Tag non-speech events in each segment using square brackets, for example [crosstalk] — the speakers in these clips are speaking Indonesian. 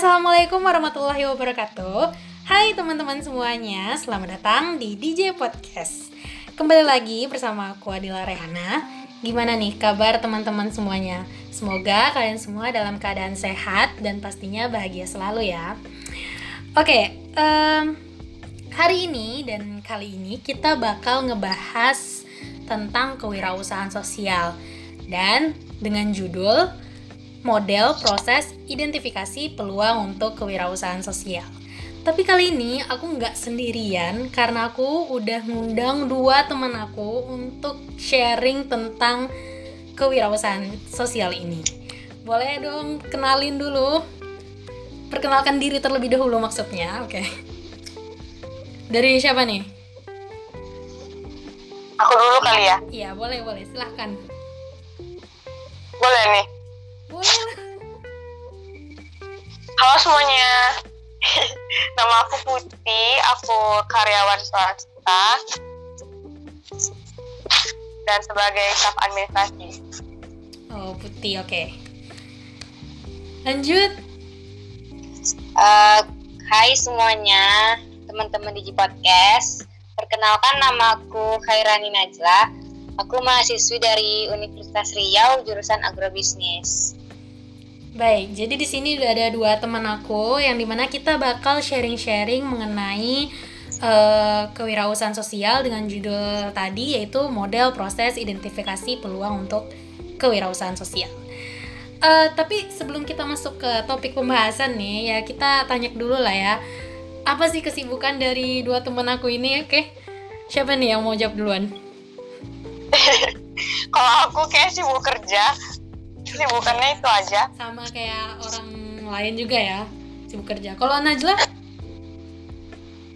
Assalamualaikum warahmatullahi wabarakatuh. Hai teman-teman semuanya, selamat datang di DJ Podcast. Kembali lagi bersama aku Adila Rehana. Gimana nih kabar teman-teman semuanya? Semoga kalian semua dalam keadaan sehat dan pastinya bahagia selalu ya. Oke, um, hari ini dan kali ini kita bakal ngebahas tentang kewirausahaan sosial. Dan dengan judul model proses identifikasi peluang untuk kewirausahaan sosial. Tapi kali ini aku nggak sendirian karena aku udah ngundang dua teman aku untuk sharing tentang kewirausahaan sosial ini. Boleh dong kenalin dulu. Perkenalkan diri terlebih dahulu maksudnya, oke. Okay. Dari siapa nih? Aku dulu kali ya? Iya, boleh, boleh. Silahkan. Boleh nih? Boleh Halo semuanya. [laughs] Nama aku Putih, aku karyawan swasta dan sebagai staf administrasi. Oh, Putih, oke. Okay. Lanjut. Uh, hai semuanya, teman-teman di Podcast. Perkenalkan nama aku Khairani Najla. Aku mahasiswi dari Universitas Riau jurusan agrobisnis. Baik, jadi di sini udah ada dua teman aku yang di mana kita bakal sharing-sharing mengenai uh, kewirausahaan sosial dengan judul tadi yaitu model proses identifikasi peluang untuk kewirausahaan sosial. Uh, tapi sebelum kita masuk ke topik pembahasan nih, ya kita tanya dulu lah ya, apa sih kesibukan dari dua teman aku ini? Oke, okay? siapa nih yang mau jawab duluan? [laughs] Kalau aku kayak sibuk kerja, kesibukannya itu aja. Sama kayak orang lain juga ya sibuk kerja. Kalau Najla?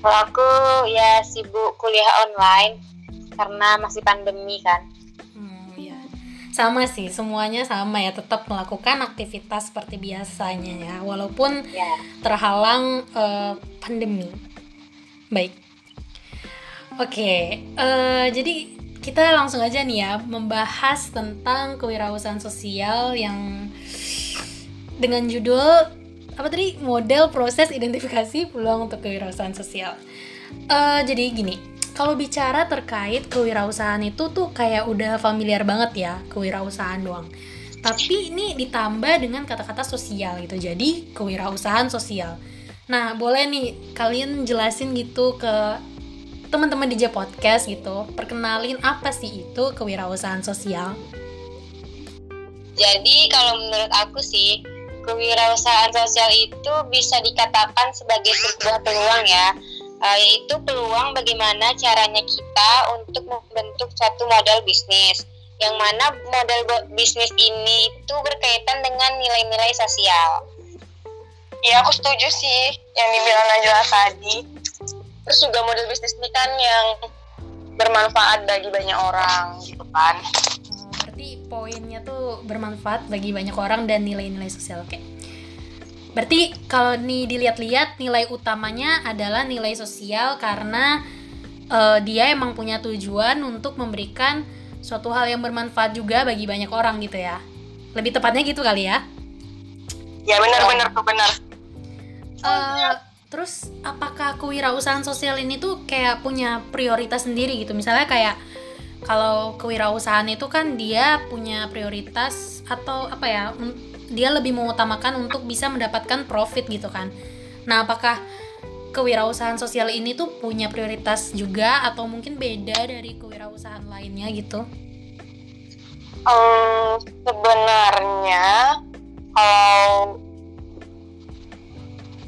Kalau aku ya sibuk kuliah online karena masih pandemi kan. Hmm, ya sama sih semuanya sama ya tetap melakukan aktivitas seperti biasanya ya walaupun ya. terhalang uh, pandemi. Baik. Oke okay, uh, eh, jadi kita langsung aja nih ya membahas tentang kewirausahaan sosial yang dengan judul apa tadi model proses identifikasi peluang untuk kewirausahaan sosial. Uh, jadi gini, kalau bicara terkait kewirausahaan itu tuh kayak udah familiar banget ya kewirausahaan doang. Tapi ini ditambah dengan kata-kata sosial gitu. Jadi kewirausahaan sosial. Nah, boleh nih kalian jelasin gitu ke teman-teman DJ podcast gitu perkenalin apa sih itu kewirausahaan sosial? Jadi kalau menurut aku sih kewirausahaan sosial itu bisa dikatakan sebagai sebuah peluang ya. Uh, yaitu peluang bagaimana caranya kita untuk membentuk satu model bisnis. Yang mana model bisnis ini itu berkaitan dengan nilai-nilai sosial. Ya aku setuju sih yang dibilang Najwa tadi terus juga model bisnis ini kan yang bermanfaat bagi banyak orang gitu kan. Hmm, berarti poinnya tuh bermanfaat bagi banyak orang dan nilai-nilai sosial oke. Berarti kalau nih dilihat-lihat nilai utamanya adalah nilai sosial karena uh, dia emang punya tujuan untuk memberikan suatu hal yang bermanfaat juga bagi banyak orang gitu ya. Lebih tepatnya gitu kali ya. Ya benar-benar tuh benar. Uh, Terus apakah kewirausahaan sosial ini tuh kayak punya prioritas sendiri gitu? Misalnya kayak kalau kewirausahaan itu kan dia punya prioritas atau apa ya? Dia lebih mengutamakan untuk bisa mendapatkan profit gitu kan. Nah, apakah kewirausahaan sosial ini tuh punya prioritas juga atau mungkin beda dari kewirausahaan lainnya gitu? Um, sebenarnya kalau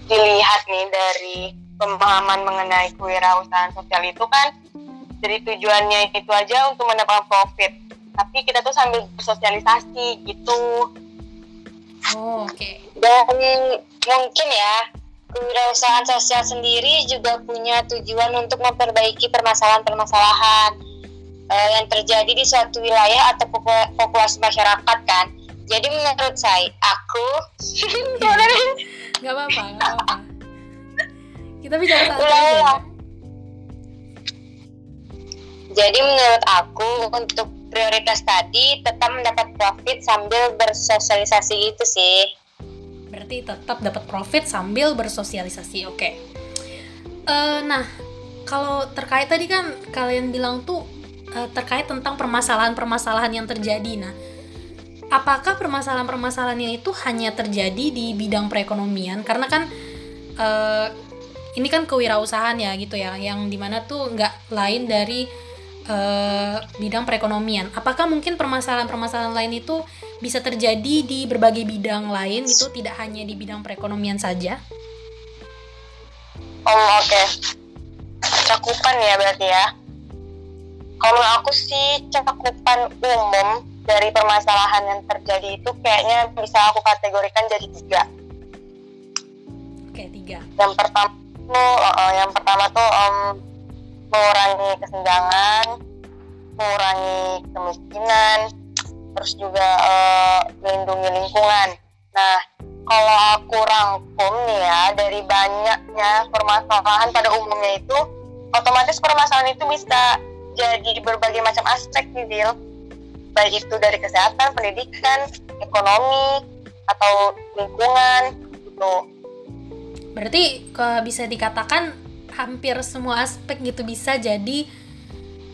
dilihat nih dari pemahaman mengenai kewirausahaan sosial itu kan jadi tujuannya itu aja untuk mendapatkan profit. Tapi kita tuh sambil bersosialisasi gitu. Oh, oke. Okay. dan mungkin ya kewirausahaan sosial sendiri juga punya tujuan untuk memperbaiki permasalahan-permasalahan uh, yang terjadi di suatu wilayah atau populasi masyarakat kan jadi menurut saya aku [laughs] nggak apa-apa nggak apa-apa. Kita bicara santai aja. jadi menurut aku untuk prioritas tadi tetap mendapat profit sambil bersosialisasi itu sih. Berarti tetap dapat profit sambil bersosialisasi oke. Eh, nah kalau terkait tadi kan kalian bilang tuh eh, terkait tentang permasalahan-permasalahan yang terjadi. Nah apakah permasalahan-permasalahannya itu hanya terjadi di bidang perekonomian karena kan eh, ini kan kewirausahaan ya gitu ya yang di mana tuh nggak lain dari eh, bidang perekonomian apakah mungkin permasalahan-permasalahan lain itu bisa terjadi di berbagai bidang lain gitu tidak hanya di bidang perekonomian saja Oh oke. Cakupan ya berarti ya. Kalau aku sih cakupan umum dari permasalahan yang terjadi itu kayaknya bisa aku kategorikan jadi tiga. oke tiga Yang pertama tuh, uh, yang pertama tuh um, mengurangi kesenjangan, mengurangi kemiskinan, terus juga uh, melindungi lingkungan. Nah, kalau aku rangkum nih ya dari banyaknya permasalahan pada umumnya itu otomatis permasalahan itu bisa jadi berbagai macam aspek nih Dil baik itu dari kesehatan, pendidikan, ekonomi atau lingkungan gitu berarti ke- bisa dikatakan hampir semua aspek gitu bisa jadi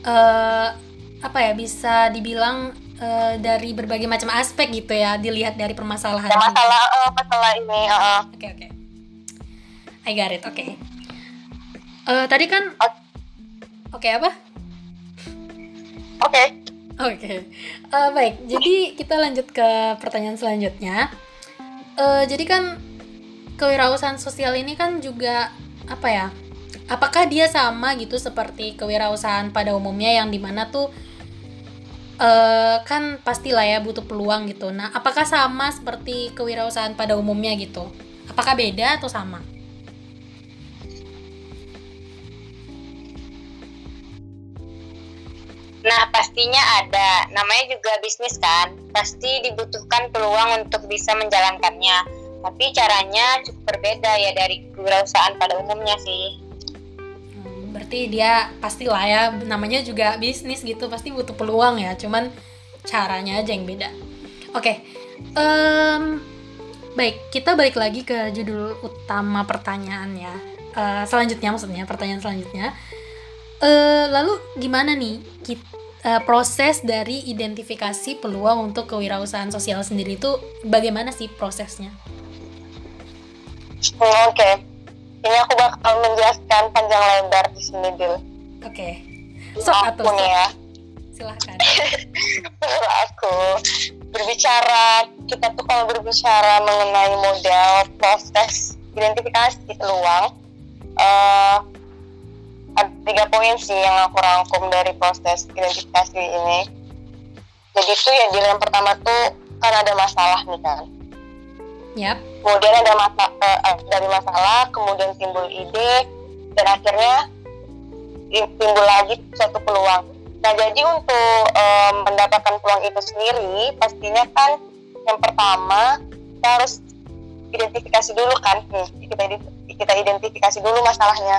eh apa ya bisa dibilang eh, dari berbagai macam aspek gitu ya dilihat dari permasalahan ya ini. masalah uh, masalah ini uh, uh. Oke oke. I got it. Oke. Eh, tadi kan Oke apa? oke Oke. Eh, baik. Jadi kita lanjut ke pertanyaan selanjutnya. Eh, jadi kan kewirausahaan sosial ini kan juga apa ya? Apakah dia sama gitu seperti kewirausahaan pada umumnya yang di mana tuh eh kan pastilah ya butuh peluang gitu. Nah, apakah sama seperti kewirausahaan pada umumnya gitu? Apakah beda atau sama? Nah, pastinya ada. Namanya juga bisnis kan. Pasti dibutuhkan peluang untuk bisa menjalankannya. Tapi caranya cukup berbeda ya dari kewirausahaan pada umumnya sih. Hmm, Berarti dia pastilah ya namanya juga bisnis gitu pasti butuh peluang ya cuman caranya aja yang beda. Oke, em, baik kita balik lagi ke judul utama pertanyaan ya. Eh, selanjutnya maksudnya pertanyaan selanjutnya. Eh, lalu gimana nih kit- eh, proses dari identifikasi peluang untuk kewirausahaan sosial sendiri itu bagaimana sih prosesnya? Hmm, oke. Ini aku bakal menjelaskan panjang lebar di sini Dil Oke, sok aku atau ya. Silahkan. [laughs] aku berbicara kita tuh kalau berbicara mengenai model proses identifikasi peluang eh ada tiga poin sih yang aku rangkum dari proses identifikasi ini. Jadi tuh ya yang pertama tuh kan ada masalah nih kan. Yap. kemudian ada masa eh, dari masalah kemudian timbul ide dan akhirnya tim- timbul lagi suatu peluang. Nah jadi untuk eh, mendapatkan peluang itu sendiri pastinya kan yang pertama kita harus identifikasi dulu kan nih kita kita identifikasi dulu masalahnya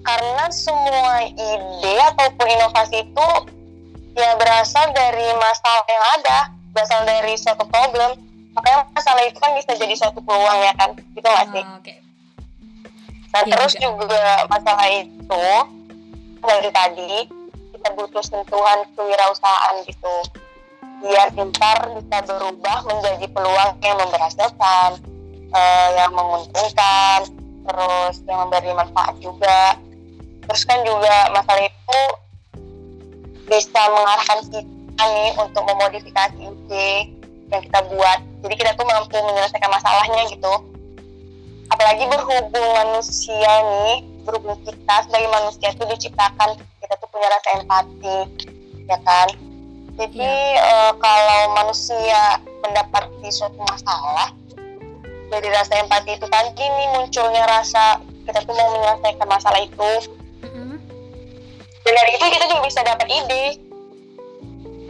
karena semua ide ataupun inovasi itu ya berasal dari masalah yang ada berasal dari suatu problem. Makanya masalah itu kan bisa jadi suatu peluang ya kan? Gitu nggak sih? Ah, Oke. nah Iya terus juga. juga masalah itu dari tadi kita butuh sentuhan kewirausahaan gitu. Biar ntar bisa berubah menjadi peluang yang memberhasilkan eh, yang menguntungkan terus yang memberi manfaat juga terus kan juga masalah itu bisa mengarahkan kita nih untuk memodifikasi ide yang kita buat. Jadi kita tuh mampu menyelesaikan masalahnya gitu. Apalagi berhubung manusia nih berhubung kita sebagai manusia itu diciptakan kita tuh punya rasa empati ya kan? Jadi eh, kalau manusia mendapati suatu masalah dari rasa empati itu tadi nih munculnya rasa kita tuh mau menyelesaikan masalah itu. Dan dari itu kita juga bisa dapat ide.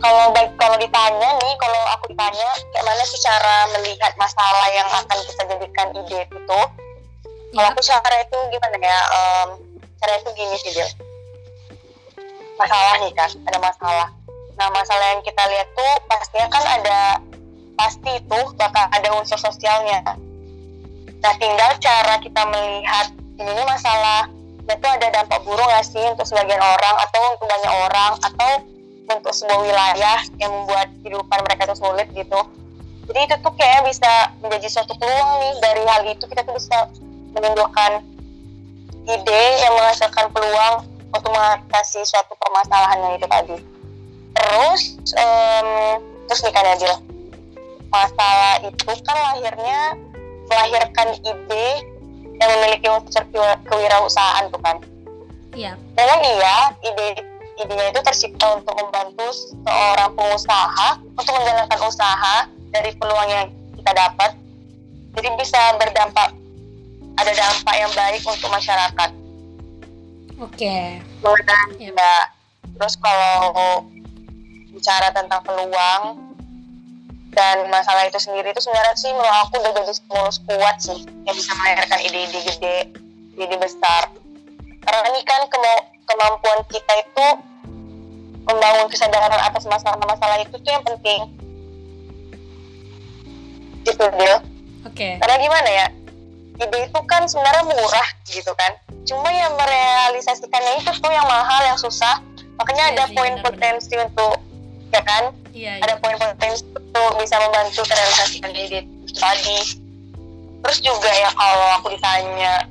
Kalau baik kalau ditanya nih kalau aku ditanya kayak mana sih cara melihat masalah yang akan kita jadikan ide itu? Kalau Ya. aku cara itu gimana ya? Em, cara itu gini sih Dil masalah nih kan ada masalah. Nah masalah yang kita lihat tuh pastinya kan ada pasti itu bakal ada unsur sosialnya. Nah, tinggal cara kita melihat ini masalah itu ada dampak buruk nggak sih untuk sebagian orang atau untuk banyak orang atau untuk sebuah wilayah yang membuat kehidupan mereka itu sulit gitu. Jadi itu tuh kayak bisa menjadi suatu peluang nih dari hal itu kita tuh bisa menimbulkan ide yang menghasilkan peluang untuk mengatasi suatu permasalahan yang itu tadi. Terus um, terus nih kan Adil, masalah itu kan lahirnya melahirkan ide yang memiliki unsur kewirausahaan tuh kan. Iya. Memang iya, ide idenya itu tercipta untuk membantu seorang pengusaha untuk menjalankan usaha dari peluang yang kita dapat. Jadi bisa berdampak ada dampak yang baik untuk masyarakat. Oke. Okay. Ya. Terus kalau bicara tentang peluang dan masalah itu sendiri itu sebenarnya sih menurut aku udah jadi stimulus kuat sih yang bisa melahirkan ide-ide gede, ide besar. Karena ini kan kemampuan kita itu membangun kesadaran atas masalah-masalah itu tuh yang penting. Gitu. Oke. Okay. Karena gimana ya, ide itu kan sebenarnya murah gitu kan. Cuma yang merealisasikannya itu tuh yang mahal, yang susah. Makanya iya ada poin potensi untuk ya kan iya, iya. ada poin potensi untuk bisa membantu terrealisasikan ide tadi. Terus juga ya kalau aku ditanya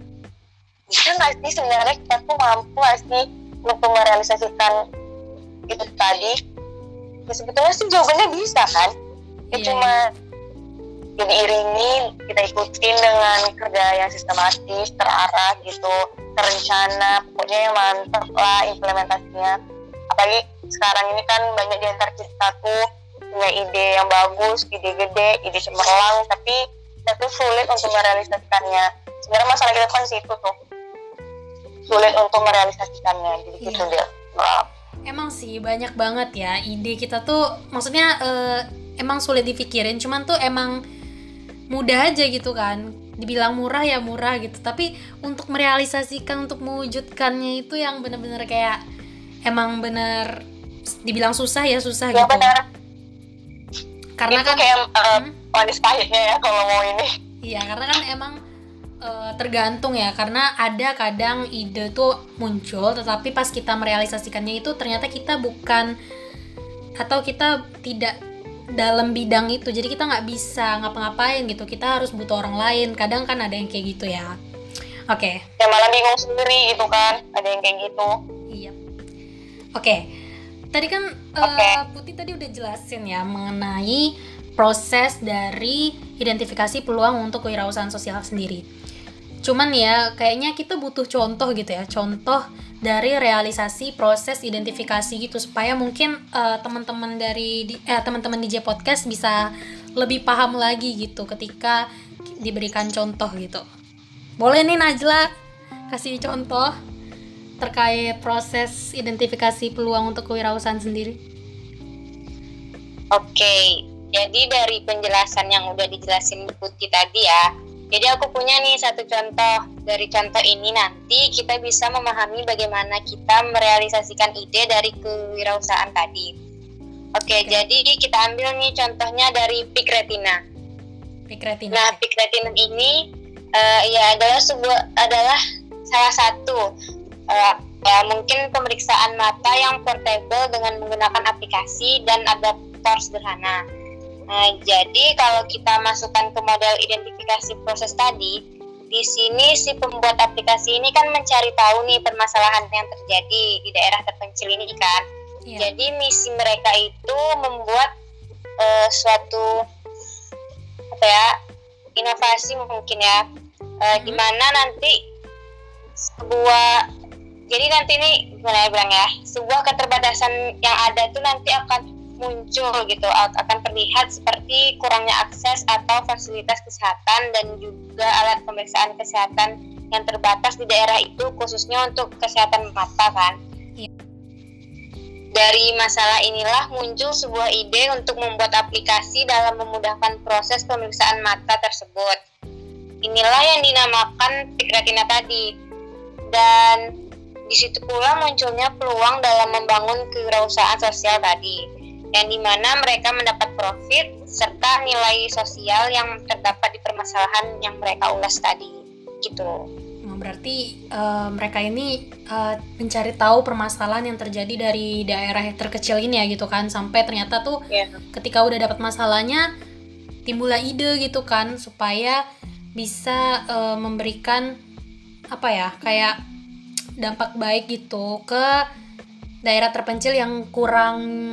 bisa nggak sih sebenarnya kita tuh mampu nggak sih untuk merealisasikan itu tadi? Ya sebetulnya sih jawabannya bisa kan? Ya iya, cuma jadi iringi kita ikutin dengan kerja yang sistematis terarah gitu terencana pokoknya yang mantap lah implementasinya. Apalagi sekarang ini kan banyak di antara kita tuh punya ide yang bagus, ide gede, ide cemerlang, tapi kita tuh sulit untuk merealisasikannya. Sebenarnya masalah kita kan situ tuh, sulit untuk merealisasikannya. Jadi iya. gitu dia. Emang sih banyak banget ya ide kita tuh, maksudnya uh, emang sulit dipikirin, cuman tuh emang mudah aja gitu kan dibilang murah ya murah gitu tapi untuk merealisasikan untuk mewujudkannya itu yang bener-bener kayak emang bener dibilang susah ya susah ya, gitu bener. Karena itu kan kayak uh, hmm? manis pahitnya ya kalau mau ini. Iya karena kan emang uh, tergantung ya. Karena ada kadang ide tuh muncul tetapi pas kita merealisasikannya itu ternyata kita bukan atau kita tidak dalam bidang itu. Jadi kita nggak bisa ngapa-ngapain gitu. Kita harus butuh orang lain. Kadang kan ada yang kayak gitu ya. Oke. Okay. ya malah bingung sendiri gitu kan. Ada yang kayak gitu. Iya. Oke. okay tadi kan okay. uh, Putih tadi udah jelasin ya mengenai proses dari identifikasi peluang untuk kewirausahaan sosial sendiri. Cuman ya kayaknya kita butuh contoh gitu ya, contoh dari realisasi proses identifikasi gitu supaya mungkin uh, teman-teman dari eh, teman-teman DJ podcast bisa lebih paham lagi gitu ketika diberikan contoh gitu. Boleh nih Najla kasih contoh terkait proses identifikasi peluang untuk kewirausahaan sendiri? Oke, jadi dari penjelasan yang udah dijelasin Putih tadi ya, jadi aku punya nih satu contoh. Dari contoh ini nanti kita bisa memahami bagaimana kita merealisasikan ide dari kewirausahaan tadi. Oke, okay. jadi kita ambil nih contohnya dari Peak Retina. Peak Retina. Nah, Peak Retina ini uh, ya adalah sebuah adalah salah satu uh, ya mungkin pemeriksaan mata yang portable dengan menggunakan aplikasi dan adaptor sederhana. Nah, jadi kalau kita masukkan ke model identifikasi proses tadi, di sini si pembuat aplikasi ini kan mencari tahu nih permasalahan yang terjadi di daerah terpencil ini kan. Yeah. Jadi misi mereka itu membuat uh, suatu apa ya inovasi mungkin ya, uh, hmm. di mana nanti sebuah jadi nanti ini gimana ya bilang ya? Sebuah keterbatasan yang ada tuh nanti akan muncul gitu. Akan terlihat seperti kurangnya akses atau fasilitas kesehatan dan juga alat pemeriksaan kesehatan yang terbatas di daerah itu khususnya untuk kesehatan mata kan? Iya. dari masalah inilah muncul sebuah ide untuk membuat aplikasi dalam memudahkan proses pemeriksaan mata tersebut. Inilah yang dinamakan Retina tadi. Dan di situ pula munculnya peluang dalam membangun kewirausahaan sosial tadi, yang di mana mereka mendapat profit serta nilai sosial yang terdapat di permasalahan yang mereka ulas tadi gitu Nah, berarti uh, mereka ini uh, mencari tahu permasalahan yang terjadi dari daerah terkecil ini ya gitu kan sampai ternyata tuh yeah. ketika udah dapat masalahnya timbullah ide gitu kan supaya bisa uh, memberikan apa ya kayak dampak baik gitu ke daerah terpencil yang kurang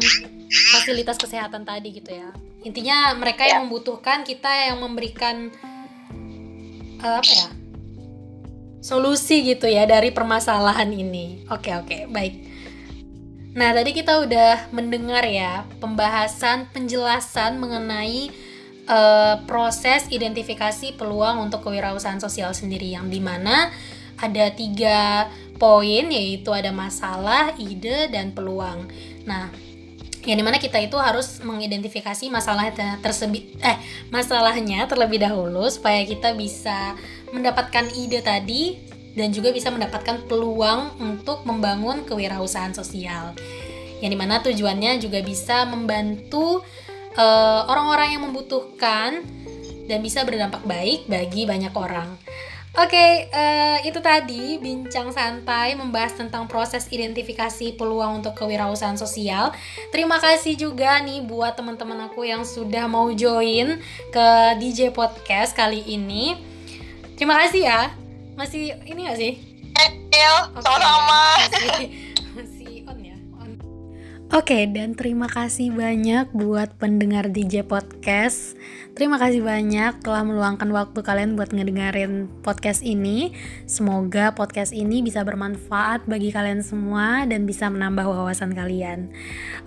fasilitas kesehatan tadi gitu ya intinya mereka yang ya. membutuhkan kita yang memberikan uh, apa ya solusi gitu ya dari permasalahan ini. Oke, oke, baik. Nah, tadi kita udah mendengar ya pembahasan penjelasan mengenai uh, proses identifikasi peluang untuk kewirausahaan sosial sendiri yang di mana ada tiga poin yaitu ada masalah, ide, dan peluang. Nah, yang di mana kita itu harus mengidentifikasi masalah tersebut eh masalahnya terlebih dahulu supaya kita bisa mendapatkan ide tadi dan juga bisa mendapatkan peluang untuk membangun kewirausahaan sosial. Yang di mana tujuannya juga bisa membantu eh, orang-orang uh, yang membutuhkan dan bisa berdampak baik bagi banyak orang. Oke, okay, uh, eh, itu tadi bincang santai membahas tentang proses identifikasi peluang untuk kewirausahaan sosial. Terima kasih juga nih buat teman-teman aku yang sudah mau join ke DJ Podcast kali ini. Terima kasih ya. Masih ini gak sih? Iya, okay. sama-sama. Oke, okay, dan terima kasih banyak buat pendengar DJ Podcast. Terima kasih banyak telah meluangkan waktu kalian buat ngedengerin podcast ini. Semoga podcast ini bisa bermanfaat bagi kalian semua dan bisa menambah wawasan kalian.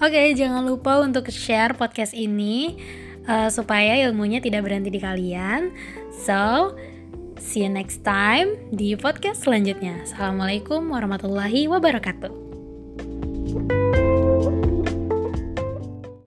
Oke, okay, jangan lupa untuk share podcast ini uh, supaya ilmunya tidak berhenti di kalian. So, See you next time di podcast selanjutnya. Assalamualaikum warahmatullahi wabarakatuh.